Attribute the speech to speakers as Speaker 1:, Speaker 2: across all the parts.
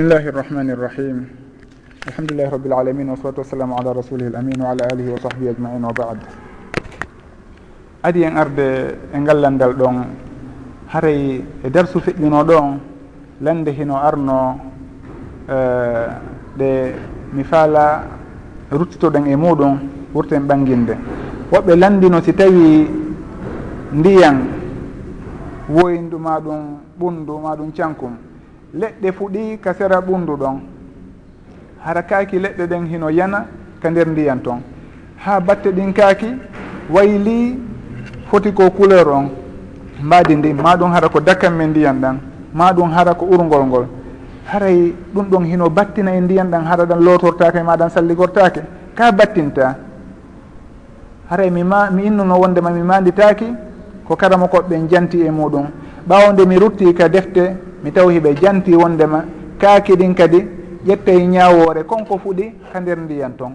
Speaker 1: bismillahi irrahmani irrahim alhamdulillahi rabbil alamin wasalatu wassalamu ala rasulih l amin wa ala alihi wa sahbihi ajmain wa bad. Adi en arde e ngallandal ɗon haray e darsu feƴƴino ɗon lande hino arno e, ɗe mi faala ruttitoɗen e muɗum wurten ɓanginde. Woɓɓe landino si tawi ndiyan woyndu maɗum ɓundu maɗum cankum. leɗɗe fuɗi ka sera ɓundu ɗon. Hara kaaki leɗɗe ɗen hino yana ka nder ndiyan toon ha batte ɗin kaaki wayli foti ko couleur on. Mbadi ndi maɗum hara ko dakkan men ndiyan ɗan maɗum hara ko urgol ngol. Haray ɗum ɗon hino battina e ndiyan ɗan hara ɗan lotortake e maɗan salligortake ka battinta? Haray mi ma mi innuno wondema mi manditaki ko karama koɓɓen janti e muɗum. ɓawde mi rutti ka defte mi taw hiɓe janti wondema kaaki ɗin kadi ƴettay ñawore konko fuɗi ka nder ndiyan toon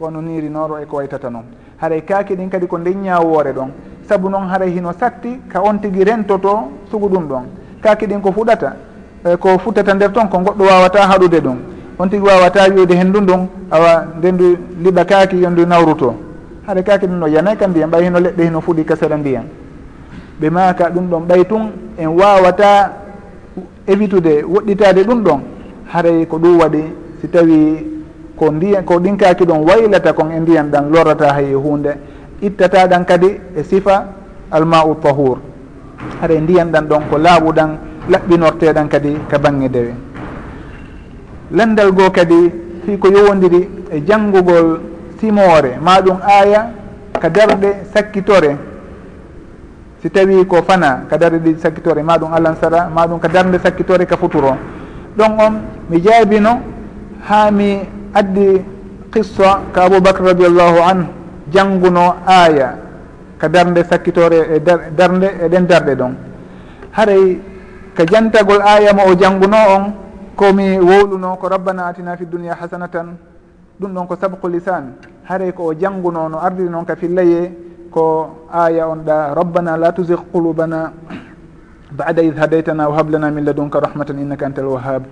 Speaker 1: wono nirinoro e ko waytata noon haray kaaki ɗin kadi ko nden ñawore ɗon. Saabu noon haray hino satti ka on tigui rentoto sugu ɗum ɗon. Kaaki ɗin ko fuɗata eh, ko futtata nder toon ko goɗɗo wawata haɗude ɗum. On tigui wawata wiwde hen ndun ɗum awa ndendu liɓa kaaki yondu nawruto. Haɗa kaaki ɗum no yanay ka ndiyam ɓay hino leɗɗe hino fuɗi ka seeɗa ndiyam ɓe maka ɗum ɗon ɓay tun en wawata évitude woɗɗitade ɗum ɗon haray ko ɗum waɗi. Si tawi ko ndiya ko ɗinkaki ɗon waylata kon e ndiyan ɗan lorata hay hunde ittata ɗan kadi e sifa almau tahour haray ndiyan ɗan ɗon ko laaɓuɗan laɓɓinorteɗan kadi ka bange dewe. Landal goo kadi fi ko yowodiri e janngugol simore maɗum aya ka darɗe sakkitore. si tawi ko fana ka darde ɗi sakkitore maɗum alansara maɗum ka darde sakkitore ka futuro. Ɗon on mi jaabino ha mi addi qissa ka aboubacre radiallahu anhu jannguno aya ka darde sakkitore e darde eɗen darɗe ɗon. Haray ka jantagol aya mo o jannguno on komi wowluno ko rabbana atina fi dunia hasanatan ɗum ɗon ko sabqu lisan. Haray ko o jannguno no ardiri noon ka fillaye ko aya on ɗa rabbana la tusig qulubana bada id hadaytana wa hablana min ladunka rahmatan innaka anta alwahab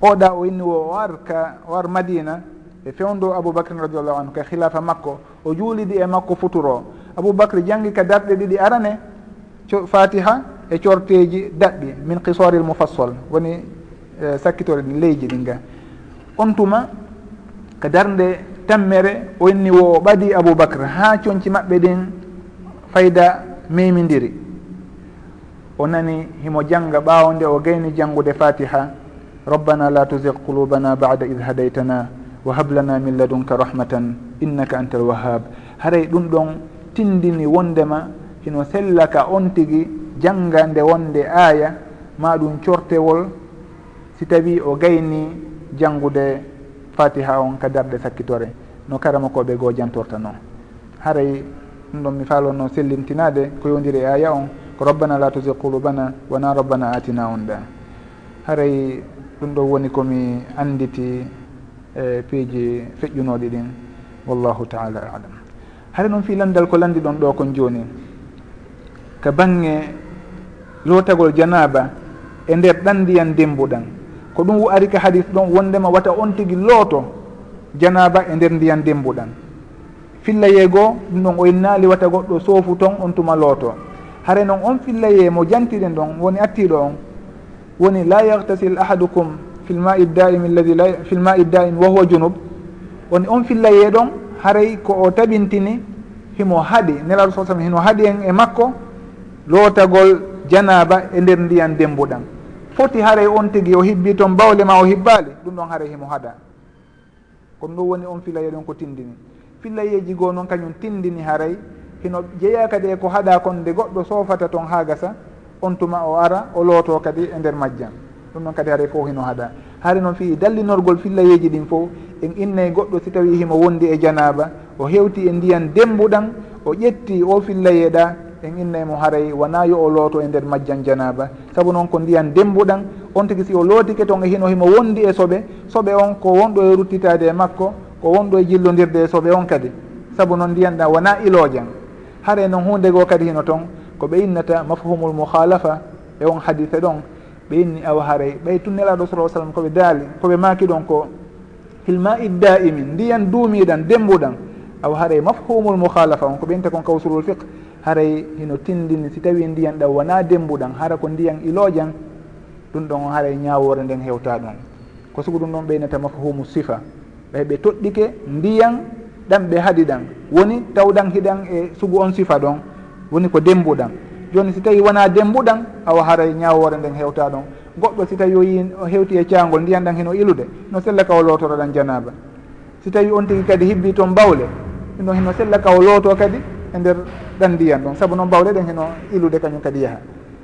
Speaker 1: oɗa o inni o war ka war madina e fewndo aboubacrin radiallahu anhu ka khilafa makko o juulidi e makko futuro. Aboubacry janggi ka darɗe ɗiɗi arane fatiha e corteji daɗɗi min qisoril mufassol woni e, sakkitore ɗi leydi ɗin ga on tuma ka darde tammere o inni wo o ɓadi aboubacre ha coñci maɓɓe ɗin fayda memidiri o nani himo janga ɓawo o gayni jangude fatiha rabbana la tusig qulubana bada id hadaytana wa hablana min ladunka rahmatan innaka anta alwahab haray ɗum ɗon tindini wondema hino sellaka on tigui janga nde wonde aya maɗum cortewol si tawi o gayni jangude fatiha on ka darɗe sakkitore. No karama koɓe goo jantorta noon haray ɗum ɗon mi falono sellintinade ko yondiri e aya on ko rabbana la tusi qulubana wona rabbana atina on ɗa haray ɗum ɗo woni komi anditi e piiji feƴƴunoɗi ɗin. Wallahu taala alam. Hare noon fi landal ko landi ɗon ɗo kon joni ka bange lotagol janaba e nder ɗan ndiyan dembuɗan ko ɗum ari ka hadis ɗon wondema wata on tigui looto janaba e nder ndiyan dembuɗan. Fillaye goo ɗum ɗon o innaali wata goɗɗo soofu ton on tuma looto. Hare noon on fillaye mo jantiɗen ɗon woni attiɗo on. Woni la yahtasil ahadukum fil ma iddaim alladi la fil ma iddaim wa huwa junub. Woni on fillaye ɗon haray ko o taɓintini himo haaɗi nelaɗo sa sallam hino haaɗi en e makko lootagol janaba e nder ndiyan dembuɗan. foti haray on tigi o hibbi toon bawle ma o hibbaali ɗum ɗon haray himo haɗa. Kono ɗum woni on filaye ɗon ko tindini. Fillayeji goo noon kañum tindini haray hino jeeya kadi e ko haɗa kon nde goɗɗo soofata toon ha gasa on tuma o ara o looto kadi e nder majjam. Ɗum noon kadi haray fof hino haɗa. Haari noon fii dallinorgol fillayeji ɗin fof en innay goɗɗo si tawi himo wondi e janaba o hewti e ndiyan dembuɗan o ƴetti o fillayeɗa en innaymo haray wona yo o looto e nder majjan janaba. Saabu noon ko ndiyan dembuɗan on tigui si o lootike toon e hino himo wondi e soɓe soɓe on ko wonɗo e ruttitade e makko ko wonɗo e jillodirde e soɓe on kadi. Saabu noon ndiyan ɗa wona ilojan haare noon hunde goo kadi hino toon ko ɓe innata mafhumul muhalafa e on hadise ɗon ɓe inni awa haray. Ɓay tun nelaɗo sala sallam koɓe daali koɓe maaki ɗon ko hilma idda imin ndiyan duumiɗan dembuɗan awa haray mafhumul muhalafa on ko ɓe innta kon kawsulul fiqe haray hino tindini si tawi ndiyan ɗam wona dembuɗan hara ko ndiyan ilojan ɗum ɗon haray ñawore nden hewta ɗon. Ko sugu ɗum ɗon ɓeynata mafhumu sifa. Ɓay ɓe toɗɗike ndiyan ɗam ɓe haadi ɗan. Woni tawɗan hiɗan e sugu on sifa ɗon. Woni ko dembuɗan. Joni si tawi wona dembuɗan awa haray ñawore nden hewta ɗon. Goɗɗo si tawi o yi o hewti e caangol ndiyan ɗan hino ilude no sella ka o lotoroɗan janaba. Si tawi on tigui kadi hibbi toon bawle ino hino sella ka o looto kadi e nder ɗan ndiyan ɗon. Saabu noon bawle ɗen heno ilude kañum kadi yaaha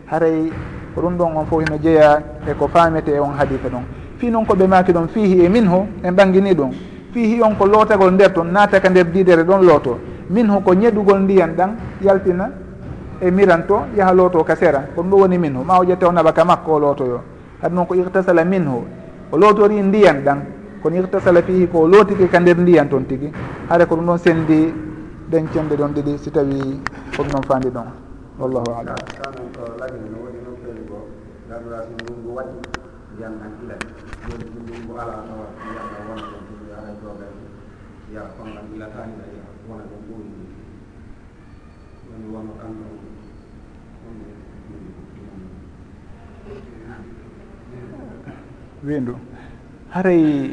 Speaker 1: haray ko ɗum ɗon on fof heno jeeya e ko faamete e on hadita ɗon. Fi noon koɓe maaki ɗon fiihi e min ho en ɓangini ɗum. Fiihi on ko lootagol nder toon naataka nder didere ɗon looto. Min ho ko ñeɗugol ndiyan ɗan yaltina e miranto yaha looto ka sera. Ko ɗum ɗo woni min ho ma o ƴetta o naɓa ka makko o lootoyo hade noon ko irtasala min ho o lootori ndiyan ɗan. Kono irtasala fiihi ko lootike ka nder ndiyan toon tigi. Haɗa ko ɗum ɗon sendi ɗen kenɗe ɗon ɗiɗi si tawi fof noon fandi ɗon. Wallahu alam. Windu haray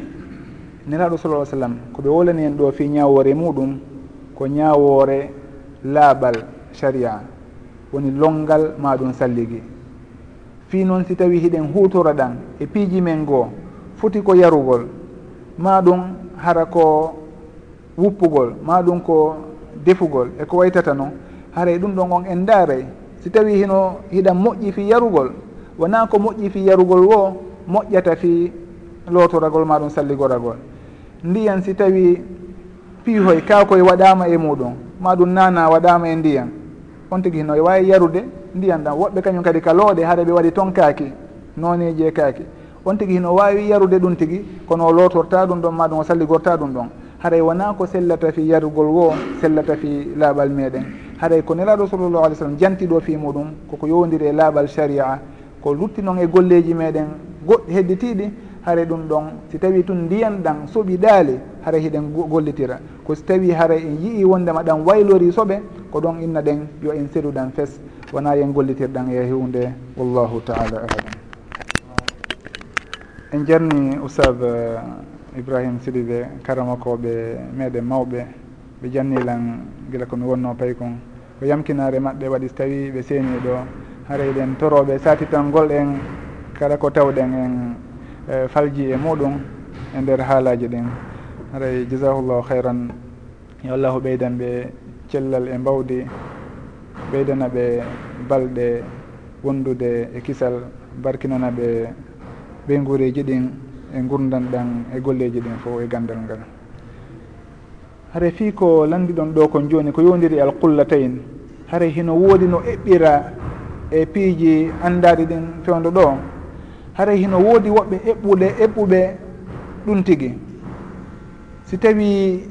Speaker 1: neraɗo sallah sallam ko ɓe wolani en ɗo fi ñawore muɗum ko ñawoore laaɓal sharia. Woni longal ma ɗum salligi. Fi noon si tawi hiɗen hutora ɗan e piiji men goo foti ko yarugol. Ma ɗum hara ko wuppugol ma ɗum ko defugol e ko waytata noon haray ɗum ɗon on en daaray si tawi hino hiɗan moƴƴi fi yarugol wona ko moƴƴi fi yarugol wo moƴƴata fi lootoragol ma ɗum salligoragol. Ndiyan si tawi piihoy kakoye waɗama e muɗum ma ɗum nana waɗama e ndiyan. On tigui hino e wawi yarude ndiyan ɗam woɓɓe kañum kadi ka looɗe haɗa ɓe waɗi ton kaaki noneji e kaaki. On tigui hino wawi yarude ɗum tigui kono o lootorta ɗum ɗon ma ɗum o salligorta ɗum ɗon. Haray wona ko sellata fi yarugol wo sellata fi laaɓal meɗen haray ko nelaɗo sallllahu alih w sallam jantiɗo fi muɗum koko yowdiri e laaɓal sharia. Ko lutti noon e golleji meɗen goɗɗi hedditiɗi hare ɗum ɗon si tawi tun ndiyan ɗan soɓi ɗaali hara hiɗen gollitira. Ko si tawi hara en yii wondema ɗan waylori soɓe ko ɗon inna ɗen yo en seruɗan fes. Wona yen gollitirɗan e hunde wallahu taala alam. En jarni ousab eh, ibrahima sidi ɓe karamakoɓe meɗen mawɓe ɓe jannilan gila komi wonno pay kon. Ko yamkinare maɓɓe waɗi so tawi ɓe seeni ɗo haray ɗen toroɓe satitan golɗen kala ko tawɗen en E, falji e muɗum e nder haalaji ɗin. Haray jasahullahu hayran yo allahu ɓeydan ɓe cellal e mbawdi ɓeydana ɓe balɗe wondude e kisal barkinana ɓe ɓe guureji ɗin e gurdan ɗan e golleji ɗin fo e gandal ngal. Hare fi ko landiɗon ɗo kon joni ko yowdiri alqullatayn. Hare hino woodi no eɓɓira e piiji andaɗi ɗin fewdo ɗo. haray hino woodi woɓɓe eɓɓude eɓɓuɓe ɗum tigi. Si tawi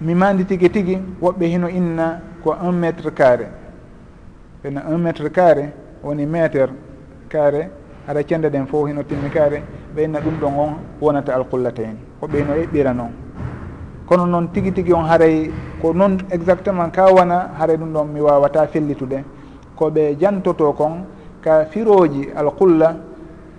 Speaker 1: mi mandi tigi tigi woɓɓe hino inna ko un métre carré. Ɓena un métre carré woni métre carré haɗa cende ɗen fof hino timmi carré ɓeyna ɗum ɗon on wonata alqullatayn. Woɓɓe hino eɓɓira noon kono noon tigi tigi on haray ko noon exactement ka wona haray ɗum ɗon mi wawata fellitude. Koɓe jantoto kon ka firoji alqulla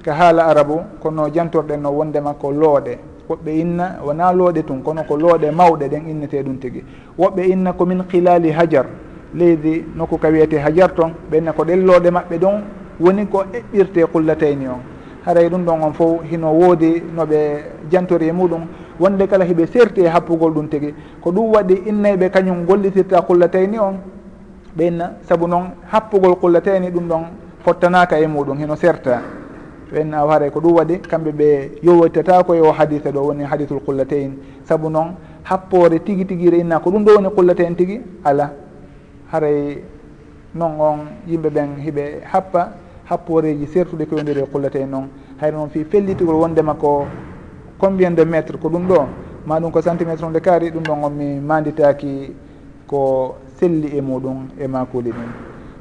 Speaker 1: ka haala arabu kono jantorɗen no wondema ko looɗe. Woɓɓe inna wona looɗe tun kono ko looɗe mawɗe ɗen innete ɗum tigi. Woɓɓe inna ko min qilali hajar leydi nokku ka wiyete hajar ton ɓenna ko ɗen looɗe maɓɓe ɗon woni ko eɓɓirte qullatayni on. Haray ɗum ɗon on fof hino woodi noɓe jantori e muɗum wonde kala hiɓe serti e happugol ɗum tigi. Ko ɗum waɗi innayɓe kañum gollitirta qullatayni on ɓenna saabu noon happugol qullatayni ɗum ɗon fottanaka e muɗum hino serta. To aw haray ko ɗum waɗi kamɓe ɓe yowoytata koye o haditha ɗo woni hadithul qullatain. Saabu noon happore tigui tiguire inna ko ɗum ɗo woni qullatain tigui ala. Haray noon on yimɓe ɓen hiɓe happa happoreji sertude ko yondiri e qullatain noon. Hayr noon fi fellitigol wondema ko combien de métre ko ɗum ɗo? Ma ɗum ko centimétre onde kaari ɗum ɗon on mi manditaki ko selli e muɗum e makuli ɗin.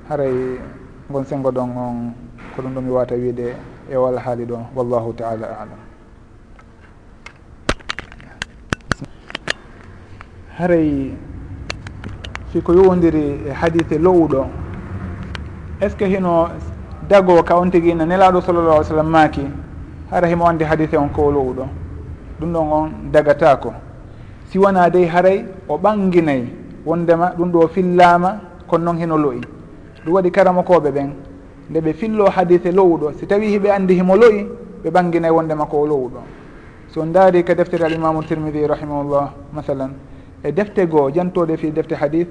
Speaker 1: Haray gon sengo ɗon on ko ɗum ɗo mi wawata wiide e wal haali ɗo w allahu taala alam. Haray siko yowodiri e hadise lowuɗo est ce que hino dago ka on tigui na nelaɗo sallallah alih sallam maaki hara himo andi hadise on ko lowuɗo? Ɗum ɗon on dagatako si wona dey haray o ɓanginayyi wondema ɗum ɗo fillama kono noon hino loyi ɗum waɗi karamakoɓe ɓen. Nde ɓe fillo hadise lowuɗo si tawi hiɓe andi himo loyi ɓe ɓanginay wondema ko o lowuɗo. So daari ka deftere alimamu tirmidi rahimahullah masalan. E defte goo jantode fi defte hadis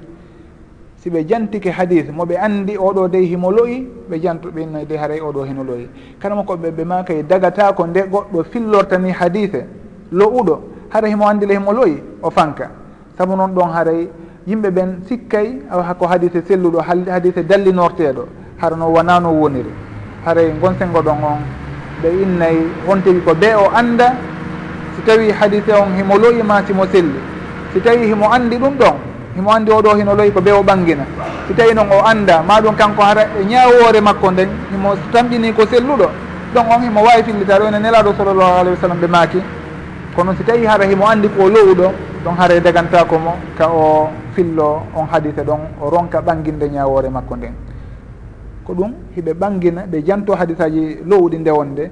Speaker 1: si ɓe jantike hadis moɓe andi oɗo dey himo loyi ɓe janto ɓinno de haray oɗo hino loyi. Karama koɓe ɓe ma kay e dagatako nde goɗɗo fillortani hadise lowuɗo hara himo andile himo loyi o fanka. Saabu noon ɗon haray yimɓe ɓen sikkay hako hadise selluɗo hadise dallinorteɗo harano wonano woniri. Haray gonsengo ɗon on ɓe innayi on tigi ko ɓe o anda si tawi hadise on himo loyima simo selli. Si tawi himo andi ɗum ɗon himo andi oɗo hino loyi ko ɓe o ɓangina si tawi noon o anda maɗum kanko hara e ñawore makko nden himo tamɗini ko selluɗo ɗon on himo wawi fillitare one nelaɗo sallllahu alayhi wa sallam ɓe maaki. Kono si tawi hara himo andi ko lowuɗo ɗon hara dagantako mo ka o fillo on hadise ɗon o ronka ɓanginde ñawore makko nden. Ko ɗum hiɓe ɓangina ɓe janto hadisaji lowɗi ndewonde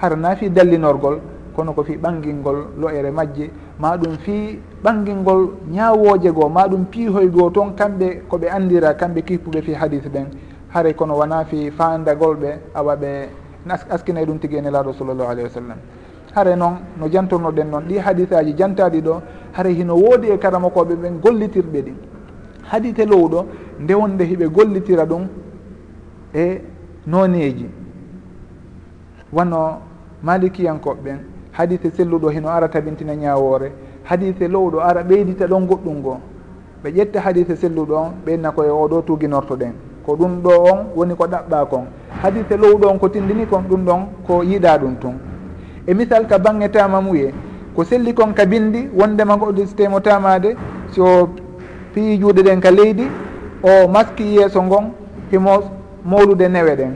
Speaker 1: hara na fi dallinorgol kono ko fi ɓangingol lo'ere majje ma ɗum fi ɓangingol ñawoje goo ma ɗum piihoy goo toon kamɓe koɓe andira kamɓe kippuɓe fi hadise ɓen haray kono wona fi fandagol ɓe awa ɓe askinay ɗum tigi e nelaɗo sallllahu alayhi wa sallam. hare noon no jantornoɗen noon ɗi hadise aji jantaɗi ɗo hare hino woodi e karamakoɓe ɓen gollitirɓe ɗin hadite lowɗo ndewonde hiɓe gollitira ɗum e noneji wano malikiyankoɓɓen hadise selluɗo hino ara tabintina ñawore hadise lowɗo ara ɓeydita ɗon goɗɗum goo ɓe ƴetta hadise selluɗo on ɓeydna koye oɗo tuginortoɗen. Ko ɗum ɗo on woni ko ɗaɓɓa kon hadise lowɗo on ko tindini kon ɗum ɗon ko yiiɗa ɗum tun e misal ka bange tamamuye ko selli kon ka bindi wondema goɗo so tamade so piyi juuɗe ɗen ka leydi o maski yeeso ngon himo mawlude newe ɗen.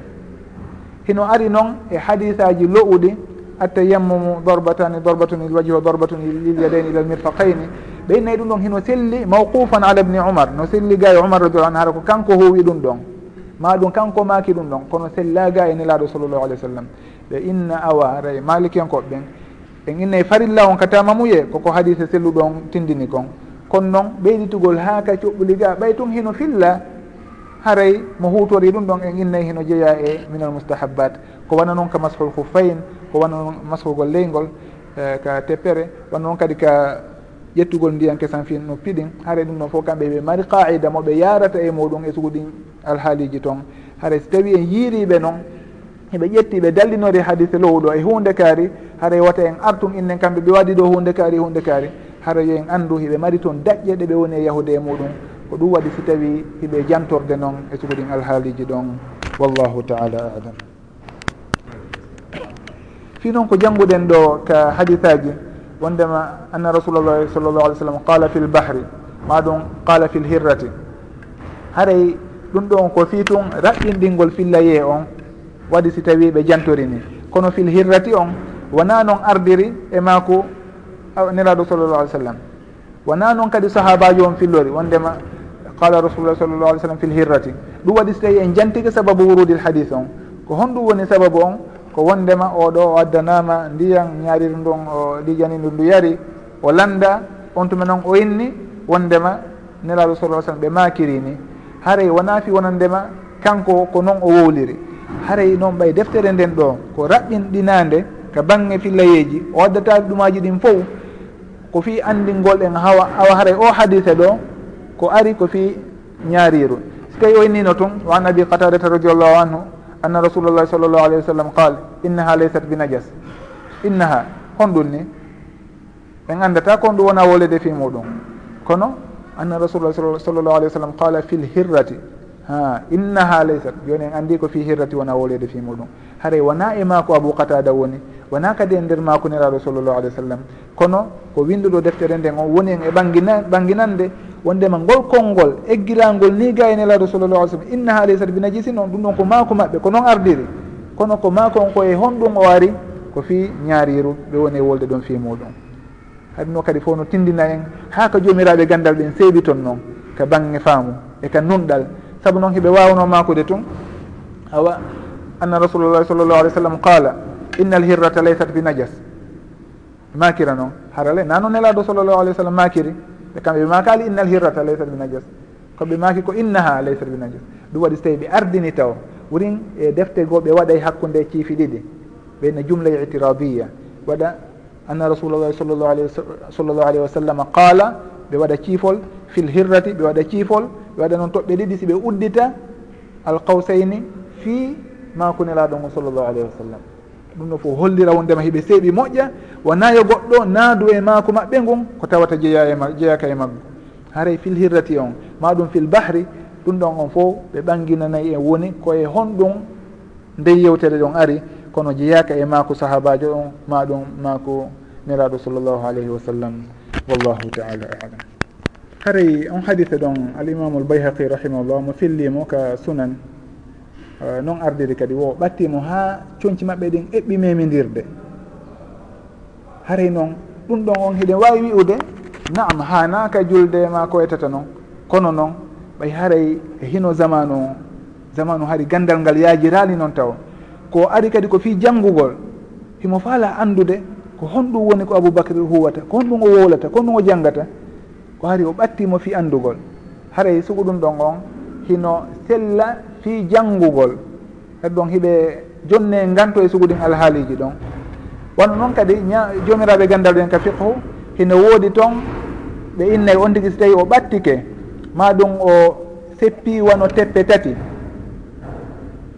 Speaker 1: Hino ari noon e hadisaji lo'uɗi atta yammumu dorbatani dorbatuni il waji o dorbatun lilyadaini ila almirfaqaini ɓeynayi ɗum ɗon hino selli mawqufan ala bni umar no selli ga e umar radiallahu anu hara ko kanko howi ɗum ɗon. Ma ɗum kanko maki ɗum ɗon kono sellaga e nelaɗo sallllahu alih w sallam. ɓe inna awa ray maliki en koɓɓen en innayi farilla on ka tamamuye koko hadise selluɗo on tindini kon. Kono noon ɓeyditugol ha ka coɓɓuli ga ɓay tun hino filla haray mo hutori ɗum ɗon en innayi hino jeeya e minal mustahabat ko wana noon ka mashol hufayn ko wana noon masholgol leygol e, ka teppere wana noon kadi ka ƴettugol ndiyan kesan fi no piɗin haara ɗum ɗon fof kamɓe ɓe mari qaida moɓe yarata e muɗum e suguɗin alhaaliji toon haara so tawi en yiiriɓe noon heɓe ƴetti ɓe dallinori hadise lowɗo e hunde kaari hara wata en artum innen kamɓe ɓe waɗi ɗo hunde kaari hunde kaari. Hara yo en anndu hiɓe mari toon daƴƴe ɗe ɓe woni e yahude e muɗum. Ko ɗum waɗi si tawi hiɓe jantorde noon e sugoɗin alhaaliji ɗon. Wallahu taala alam. Fi noon ko jannguɗen ɗo ka hadisaji wondema anna rasulallah sall llahu alih w sallam qala fi l bahri ma qala fi l hirrati. Haray ɗum ɗon ko fi tun raɓɓinɗingol fillaye on waɗi si tawi ɓe jantorini kono fil hirrati on wona noon ardiri e maako niraɗo sallallah alih w sallam wona noon kadi sahabaji on fillori wondema qala rasulullah sallallah alih w sallam fil hirrati. Ɗum waɗi so tawi en jantike sababu wurudil hadis on. Ko honɗum woni sababu on ko wondema oɗo o addanama ndiyam ñaariru ndun o ɗijanindu ndu yari o landa on tuma noon o inni wondema nelaɗo sallah sallam ɓe makirini. Haray wona fi wonandema kanko ko noon o wowliri. haray noon ɓay deftere nden ɗo ko raɓɓinɗinande ka bange fillayeji o waddataɓe ɗumaji ɗin fof ko fi andingol en hawa awa haray o hadise ɗo ko ari ko fi ñaariru. So tawi o innino tun wa an abi qatadata radiallahu anhu anna rasulullah sall llahu alayhi wa sallam qal innaha laysat bi najas. Innaha honɗum ni? Ɓen andata kon ɗum wona wolede fi muɗum. Kono anna rasulullah sall llahu alayhi wa sallam qala fi lhirrati ha innaha laysat. Joni en andi ko fi hirrati wona wolede fi muɗum. Haray wona e ma abou qatada woni. Wona kadi e nder makuniraɗo sallllahu alih w sallam. Kono ko winduɗo deftere nden on woni en e ɓangina ɓanginande wondema ngol konngol eggirangol ni ga e nelaɗo sallllahu alih sallam. Innaha laysat binajisin on ɗum ɗon ko maako maɓɓe ko noon ardiri. Kono ko maako on ko e honɗum o ari ko fi ñaariru ɓe woni e wolde ɗon fi muɗum. Haɗino kadi fof no tindina en. Ha ko jomiraɓe gandal ɓen seeɓi toon noon ka bange faamu e ka nunɗal. saabu noon heɓe wawno makude tun. Awa anna rasulullah sallllahu alih w sallam qala inna alhirrata laysat bi najas. Makira noon harale. Nano nelaɗo sallllahu alih w sallam makiri. Ɓe kamɓe ɓe makali inna alhirrata laysat bi najas. Koɓe maki ko innaha laysat bi najas. Ɗum waɗi so tawi ɓe ardini taw wurin e defte goo ɓe waɗay hakkude ciifi ɗiɗi ɓeyna jumla e itiradiya waɗa anna rasulullah sallllahu alayhi wa sallam qala ɓe waɗa ciifol. Fil hirrati ɓe waɗa ciifol. waɗa noon toɓɓe ɗiɗi si ɓe uddita alkawsayni fi makunelaɗo ngon sallllahu alayhi wa sallam. Ɗum ɗo fof hollira wondema hiɓe seeɓi moƴƴa wona yo goɗɗo naadu e maako maɓɓe ngon ko tawata jeeya e jeeyaka e maggo haray fil hirrati on maɗum fil bahri ɗum ɗon on fof ɓe ɓanginanayi e woni koye honɗum ndey yewtere ɗon ari kono jeeyaka e maako sahabajo on maɗum maako neraɗo sallllahu alayhi wa sallam. Wallahu taala alam. haray on hadithe ɗon alimamu lbayhaqi rahimahullah mo fillimo ka sunan uh, noon ardiri kadi wo ɓattimo ha coñci maɓɓe ɗin eɓɓi memidirde haray noon ɗum ɗon on hiɗen wawi wi'ude naam ha naka julde ma ko etata noon kono noon ɓay haray e hino zamanu zamanu hari gandal ngal yajirani noon taw. Ko ari kadi ko fi janggugol himo faala andude ko honɗum woni ko aboubacry huwata ko honɗum o wowlata ko honɗum o janggata ko hari o ɓattimo fi andugol. Haray sugu ɗum ɗon on hino sella fi janngugol kadi ɗon hiɓe jonne nganto e sugu ɗin alhaaliji ɗon. Wonno noon kadi jomiraɓe gandal ɗen ka fiqhu hino woodi toon ɓe innayi e on tigui so tawi o ɓattike ma ɗum o seppi wano teppe tati.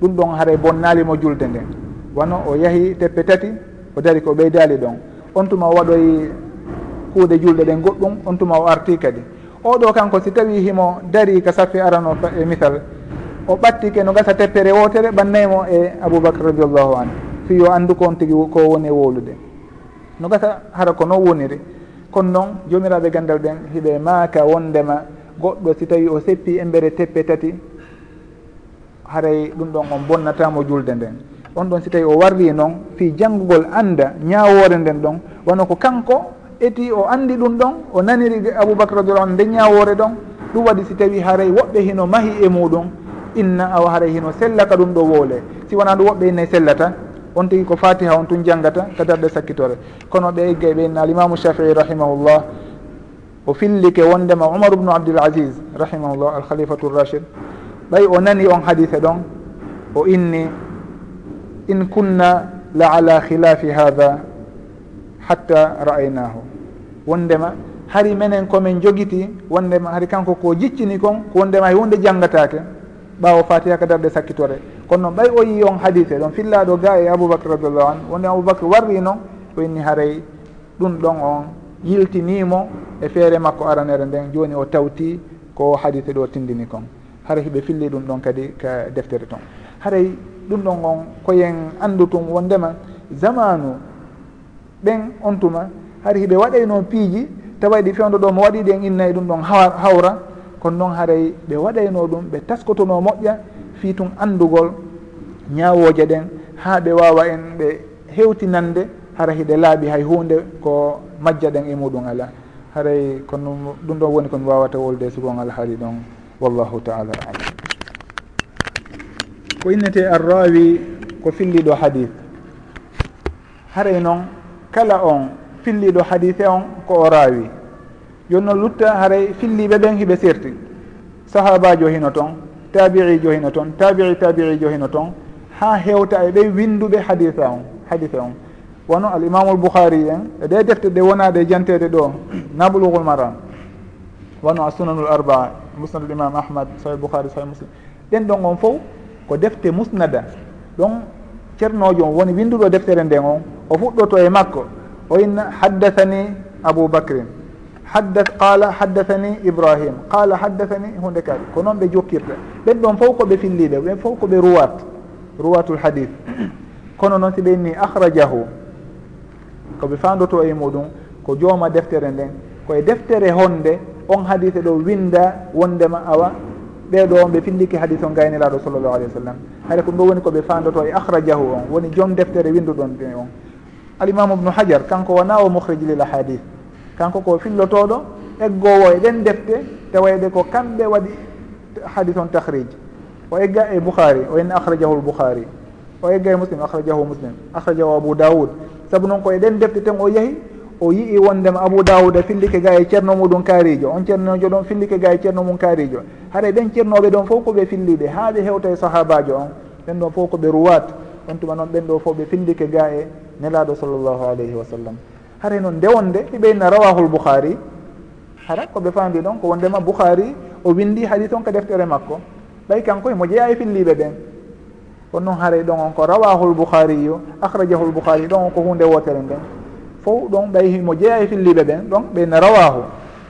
Speaker 1: Ɗum ɗon haara bonnalimo julde nden wano o yahi teppe tati o dari ko ɓeydali ɗon. On tuma waɗoy kuuɗe julɗe ɗen goɗɗum on tuma o arti kadi. Oɗo kanko si tawi himo dari ka saffi arano e misal o ɓattike no gasa teppere wotere ɓannaymo e aboubacre radiallahu anu fi yo anndu ko on tigi ko woni e wolude. No gasa hara ko non woniri kono noon jomiraɓe gandal ɗen hiɓe maaka wondema goɗɗo si tawi o seppi embere teppe tati haray ɗum ɗon on bonnatamo julde nden. On ɗon si tawi o warri noon fi janngugol anda ñawore nden ɗon wano ko kanko eti o andi ɗum ɗon o naniri aboubacre radiallah anu ndeñawore ɗon ɗum waɗi si tawi haray woɓɓe hino mahi e muɗum inna aw haray hino sellaka ɗum ɗo woole. Si wona ɗum woɓɓe innayi sellata on tigui ko fatiha on tun janggata kadarɗe sakkitore. Kono ɓe egga ɓe inna alimamu shafii rahimahullah o fillike wondema umaru ubnu abdoul asis rahimahullah alkhalifatu rachid ɓay o nani on hadise ɗon o inni in kunna la ala khilafi hada hatta ra'aynahu. Wondema hari menen komin jogiti wondema hari kanko ko jiccini kon ko wondema hay hunde janggatake ɓawo fatiha ka darde sakkitore. Kono noon ɓay o yi on hadise ɗon fillaɗo ga e aboubacre radiallahu anu wonde aboubacre warri noon o inni haray ɗum ɗon on yiltinimo e feere makko aranere nden joni o tawti ko hadise ɗo tindini kon. Haray hiɓe filli ɗum ɗon kadi ka deftere toon haray ɗum ɗon on koyen andu tum wondema zamanu ɓen on tuma. Har hiɓe waɗayno piiji tawa ɗi fewdo ɗo mo waɗi ɗen innayi ɗum ɗon hawra. Kono noon haray ɓe waɗayno ɗum ɓe taskotono moƴƴa fii tun anndugol ñawoje ɗen. Ha ɓe wawa en ɓe hewtinande hara hiɗe laaɓi hay hunde ko majja ɗen e muɗum ala haray kono ɗum ɗon woni komi wawata wolde sugon alhaali ɗon. Wallahu taala alam. Ko innete arrawi ko filliɗo hadith haray noon kala on filliɗo hadise on ko o raawi. Joni noon lutta haray filliɓe ɓen hiɓe serti sahabajo hino toon tabi'ijo hino toon tabi'i tabi'ijo hino toon ha hewta e ɓe winduɓe hadisa on hadise on. Wono alimamu lboukhari en e ɗe defte ɗe wonade jantede ɗo nablugul maram. Wono a sunanul arbaa musnad imam ahmad sahih boukhari sahih muslim. Ɗen ɗon on fof ko defte musnada. Ɗon ceernojo on woni winduɗo deftere nden on o fuɗɗoto e makko. O inna haddathani aboubacrin haddat qala haddathani ibrahim. Qala haddathani hunde kadi ko noon ɓe jokkirta. Ɓen ɗon fof koɓe filliɓe ɓen fof koɓe ruwat ruwatul hadith kono noon si ɓe inni ahrajahu koɓe fandoto e muɗum ko jooma deftere nden. Koye deftere honde on hadise ɗo winda wondema awa. Ɓeɗo on ɓe filliki hadis o gayniraɗo sallllahu alih wa sallam. Hayra ko ɗum ɗo woni koɓe fandoto e ahrajahu on. Woni joom deftere winduɗon ɗe on. alimamu ubnu hajar kanko wona o mohriji lil ahadith. Kanko ko fillotoɗo eggowo e ɗen defte tawayde ko kamɓe waɗi hadis on tahriji o egga e boukhari o en ahrajahu l boukhari o egga e muslim ahrajahu muslim ahrajahu abou daoud saabu noon ko e ɗen defte ten o yeehi o yii wondema abou dawouda e fillike ga e ceerno muɗum kaarijo. On ceernojo ɗon fillike ga e ceerno mum kaarijo. Haɗa ɓen ceernoɓe ɗon fof koɓe filliɓe haaɓe hewta e sahabajo on. Ɓen ɗon fof koɓe ruwat. on tuma noon ɓen ɗo fof ɓe findike ga e nelaɗo sallllahu alayhi wa sallam. Haray noon ndewonde hiɓeyna rawahul boukhari hara koɓe fandi ɗon ko wondema boukhari o windi haadi toon ka deftere makko. Ɓay kanko himo jeeya e filliɓe ɓen. Kono noon haray ɗon on ko rawahul bouhariyu ahrajahul boukhari ɗon on ko hunde wotere nden. Fof ɗon ɓay himo jeeya e filliɓe ɓen ɗon ɓeyna rawahu.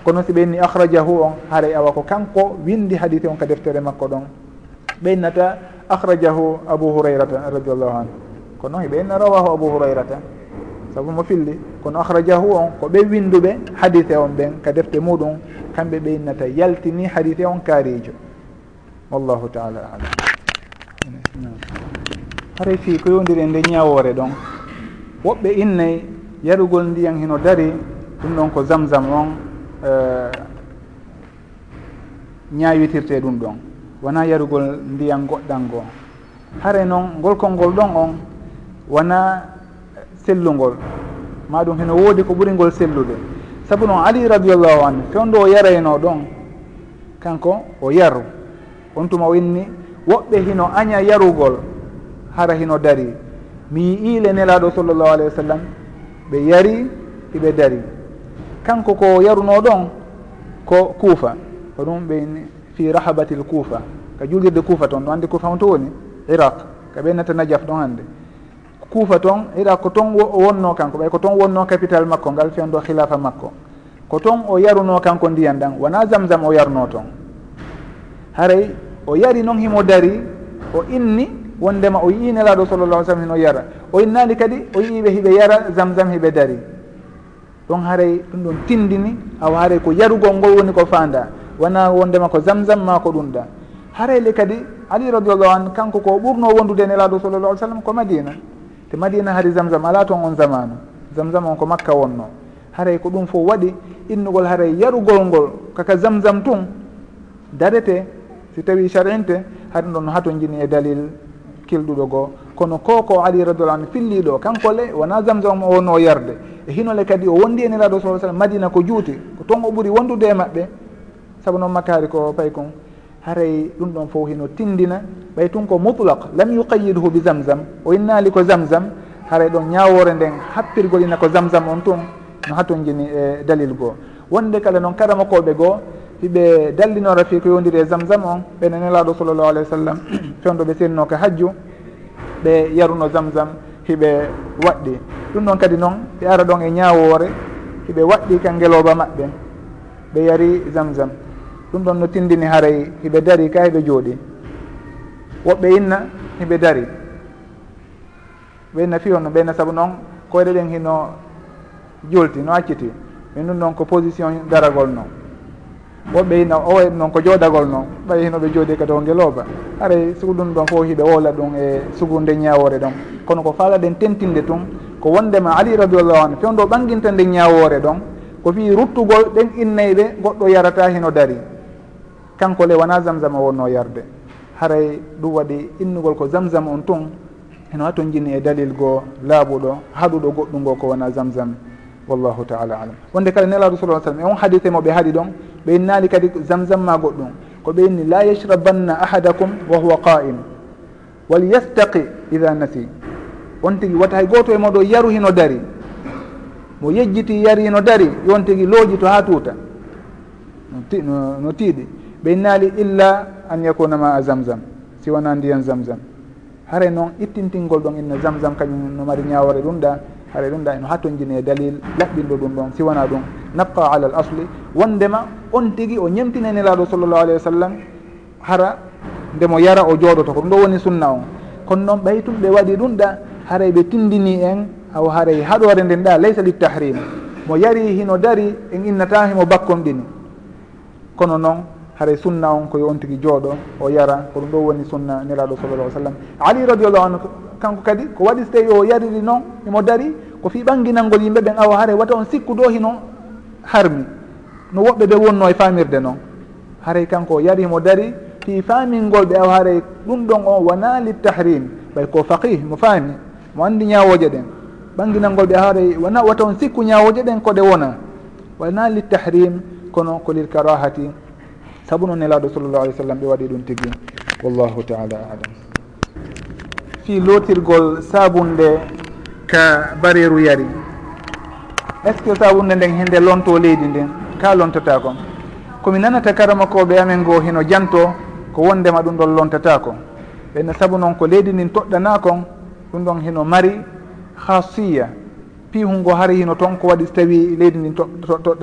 Speaker 1: Kono si ɓenni akhrajahu on haray awa ko kanko windi hadite on ka deftere makko ɗon. Ɓeynata akhrajahu abou hurayrata radiallahu anu ko noon heɓe rawahu abou hurayrata. Saabu mo filli kono akhrajahu on ko ɓe winduɓe hadite on ɓen ka defte muɗum kamɓe ɓe yaltini hadite on kaarijo. Wallahu taala alam. Haray fi ko yowdiri e nde ñawore ɗon. Woɓɓe innay yarugol ndiyan hino dari ɗum ɗon ko zamzam on eh, ñawitirte ɗum ɗon. wona yarugol ndiyam goɗɗan ngo hare noon ngolkol ngol ɗon on wona sellugol maɗum heno woodi ko ɓuri ngol sellude. Sabu noon ali radiallahu anu fewndo o yarayno ɗon kanko o yaru. On tuma o inni woɓɓe hino aña yarugol hara hino dari. Mi yiile nelaɗo sallllahu alayhi wa sallam ɓe yari iɓe dari. Kanko ko yaruno ɗon ko kuufa. Ko ɗum ɓe fi rahabati l kuufa ka julirde kuufa toon ɗo hannde kuufa on to woni? Iraq. Ka ɓennata najaf ɗon hannde. Kuufa toon iraq ko toon wonno kanko ɓay ko toon wonno capital makko ngal fewndo khilafa makko. Ko toon o yaruno kanko ndiyan ɗan wona zamzam o yarno toon haray o yari noon himo dari o inni wondema o yii nelaɗo sallllahu sallam hino yara. O innani kadi o yiiɓe hiɓe yara zamzam hiɓe dari. Ɗon haray ɗum ɗon tindini awa haray ko yarugol ngol woni ko fanda wona wondema ko zamzam ma ko ɗum ɗa harayle kadi ali radiallahu an kanko ko ɓurno wondude nelaɗo sallallah alih sallam ko madina. Te madina hari zamzam ala toon on zamanu. Zamzam on ko makka wonno. Haray ko ɗum fof waɗi innugol haray yarugol ngol kaka zamzam tun. Darete si tawi sharinte haɗum ɗon hato jini e dalil kilɗuɗo goo. Kono ko ko ali radiallah an filliɗo kanko le wona zamzam o wonno yarde. E hinole kadi o wondi e nelaɗo sa sallam madina ko juuti. Ko toon o ɓuuri wondude e maɓɓe saabu noon makaari ko pay kon haray ɗum ɗon fof hino tindina ɓay tun ko mutlak lam yuqayidhu bi zamzam o innaali ko zamzam haray ɗon ñawore nden happirgol ina ko zamzam on tun no haton jini e dalil goo. Wonde kala noon karamakoɓe goo hiɓe dallinora fi ko yondiri e zamzam on ɓene nelaɗo sallllahu alayhi wa sallam fewndo ɓe senno ko hajju ɓe yaruno zamzam hiɓe waɗɗi. Ɗum ɗon kadi noon ɓe ara ɗon e ñawore hiɓe waɗɗi kan ngeloba maɓɓe ɓe yari zamzam. ɗum ɗon no tindini haray hiɓe dari ka hiɓe jooɗi. Woɓɓe inna hiɓe dari. Ɓe inna fi honno ɓeyna saabu noon koyɗe ɗen hino julti no acciti min ɗum noon ko position daragol noon woɓɓe inna o wayi noon ko jooɗagol noon ɓay hinoɓe jooɗi e kadi o ngelooba. Haray sugu ɗum ɗon fof hiɓe wola ɗum e sugunde ñawore ɗon. Kono ko faalaɗen tentinde tun ko wondema ali radiallahu anu fewndo ɓanginta nde ñawore ɗon ko fi ruttugol ɗen innayɓe goɗɗo yarata hino dari. kanko le wona zamzam o wonno yarde. Haray ɗum waɗi innugol ko zamzam on tun eno ha ton jinni e dalil goo laaɓuɗo haɗuɗo goɗɗum goo ko wona zamzam. Wallahu taala alam. Wonde kala nelaɗo sa sallam e on hadite mo ɓe haaɗi ɗon ɓe innali kadi zamzam ma goɗɗum. Ko ɓe inni la yashrabanna ahadakum wa huwa qa'im walyastaqi ida nasi. On tigui wata hay goto e moɗo yaru hino dari mo yejjiti yari hino dari yon tigui looji to ha tuuta no tiiɗi. ɓe innali illa an yakuna ma a zamzam si wona ndiyan zamzam. Hare noon ittintingol ɗon inna zamzam kañum no mari ñawore ɗum ɗa haray ɗum ɗa eno hatojini e dalil laɓɓinɗo ɗum ɗon si wona ɗum. Nabqa ala l asli wondema on tigui o ñemtinenelaɗo sallllahu alayhi wa sallam hara ndemo yara o jooɗoto ko ɗum ɗo woni sunna on. Kono noon ɓaytum ɓe waɗi ɗum ɗa haray ɓe tindini en aw haray haɗore nden ɗa laysa littahrim mo yari hino dari en innata himo bakkon ɗini kono noon haray sunna on ko on tigui jooɗo o yara ko ɗum ɗo woni sunna nelaɗo sallallah sallam. Ali radiallahu anhu kanko kadi ko waɗi so tawi o yariri noon imo dari ko fi ɓanginalngol yimɓe ɓen awa haray wata on sikku ɗo hino harmi. No woɓɓe ɓe wonno e famirde noon. Haray kanko o yarimo dari fi famingol ɓe awa haray ɗum ɗon on wona littahrim ɓay ko faqih mo faami mo andi ñawoje ɗen. Ɓanginalngol ɓe awa haray wona wata on sikku ñawoje ɗen koɗe wona wona littahrim kono ko lil karahati. saabu noon nelaɗo sallllahu alih w sallam ɓe waɗi ɗum tigui. Wallahu taala alam. Fi lootirgol sabunde ka bareru yari est ce que sabunde nden hende lonto leydi ndin? Ka lontata ko komi nanata karama koɓe amen goo hino janto ko wondema ɗum ɗon lontata ko ɓenne saabu noon ko leydi ndin toɗɗana kon ɗum ɗon hino mari hasiya pihungo hari hino toon ko waɗi so tawi leydi ndin toɗɗana to, to,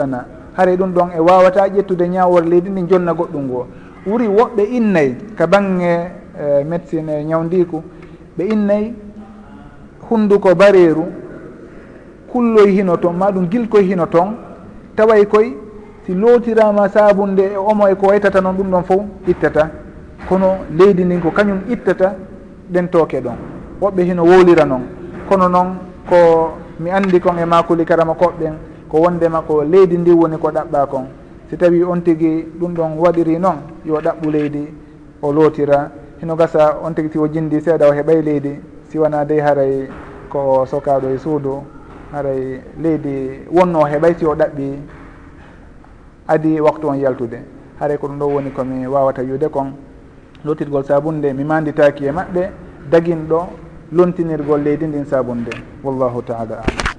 Speaker 1: haare ɗum ɗon e wawata ƴettude ñawore leydi ndi jonna goɗɗum ngo. Wuri woɓɓe innayi ka bangge e, médecine e ñawdiku ɓe innayi hunduko bareeru kulloy hino toon ma ɗum gilkoy hino toon taway koye si lootirama sabunde e omo e ko waytata noon ɗum ɗon fof ittata. Kono leydi ndin ko kañum ittata ɗen tooke ɗon. Woɓɓe hino wowlira noon kono noon ko mi andi kon e makuli karama koɓɓen ko wondema ko leydi ndi woni ko ɗaɓɓa kon. Si tawi on tigui ɗum ɗon waɗiri noon yo ɗaɓɓu leydi o lootira. Hino gasa on tigui o jindi seeɗa o heɓay leydi siwana dey haray ko sokaɗo e suudu haray leydi wonno heɓay si o ɗaɓɓi adi waktu on yaltude. Haray ko ɗum ɗo woni komi wawata wiude kon. Lotirgol sabunde mi manditaki e maɓɓe daguinɗo lontinirgol leydi ndin sabunde wallahu taala alam.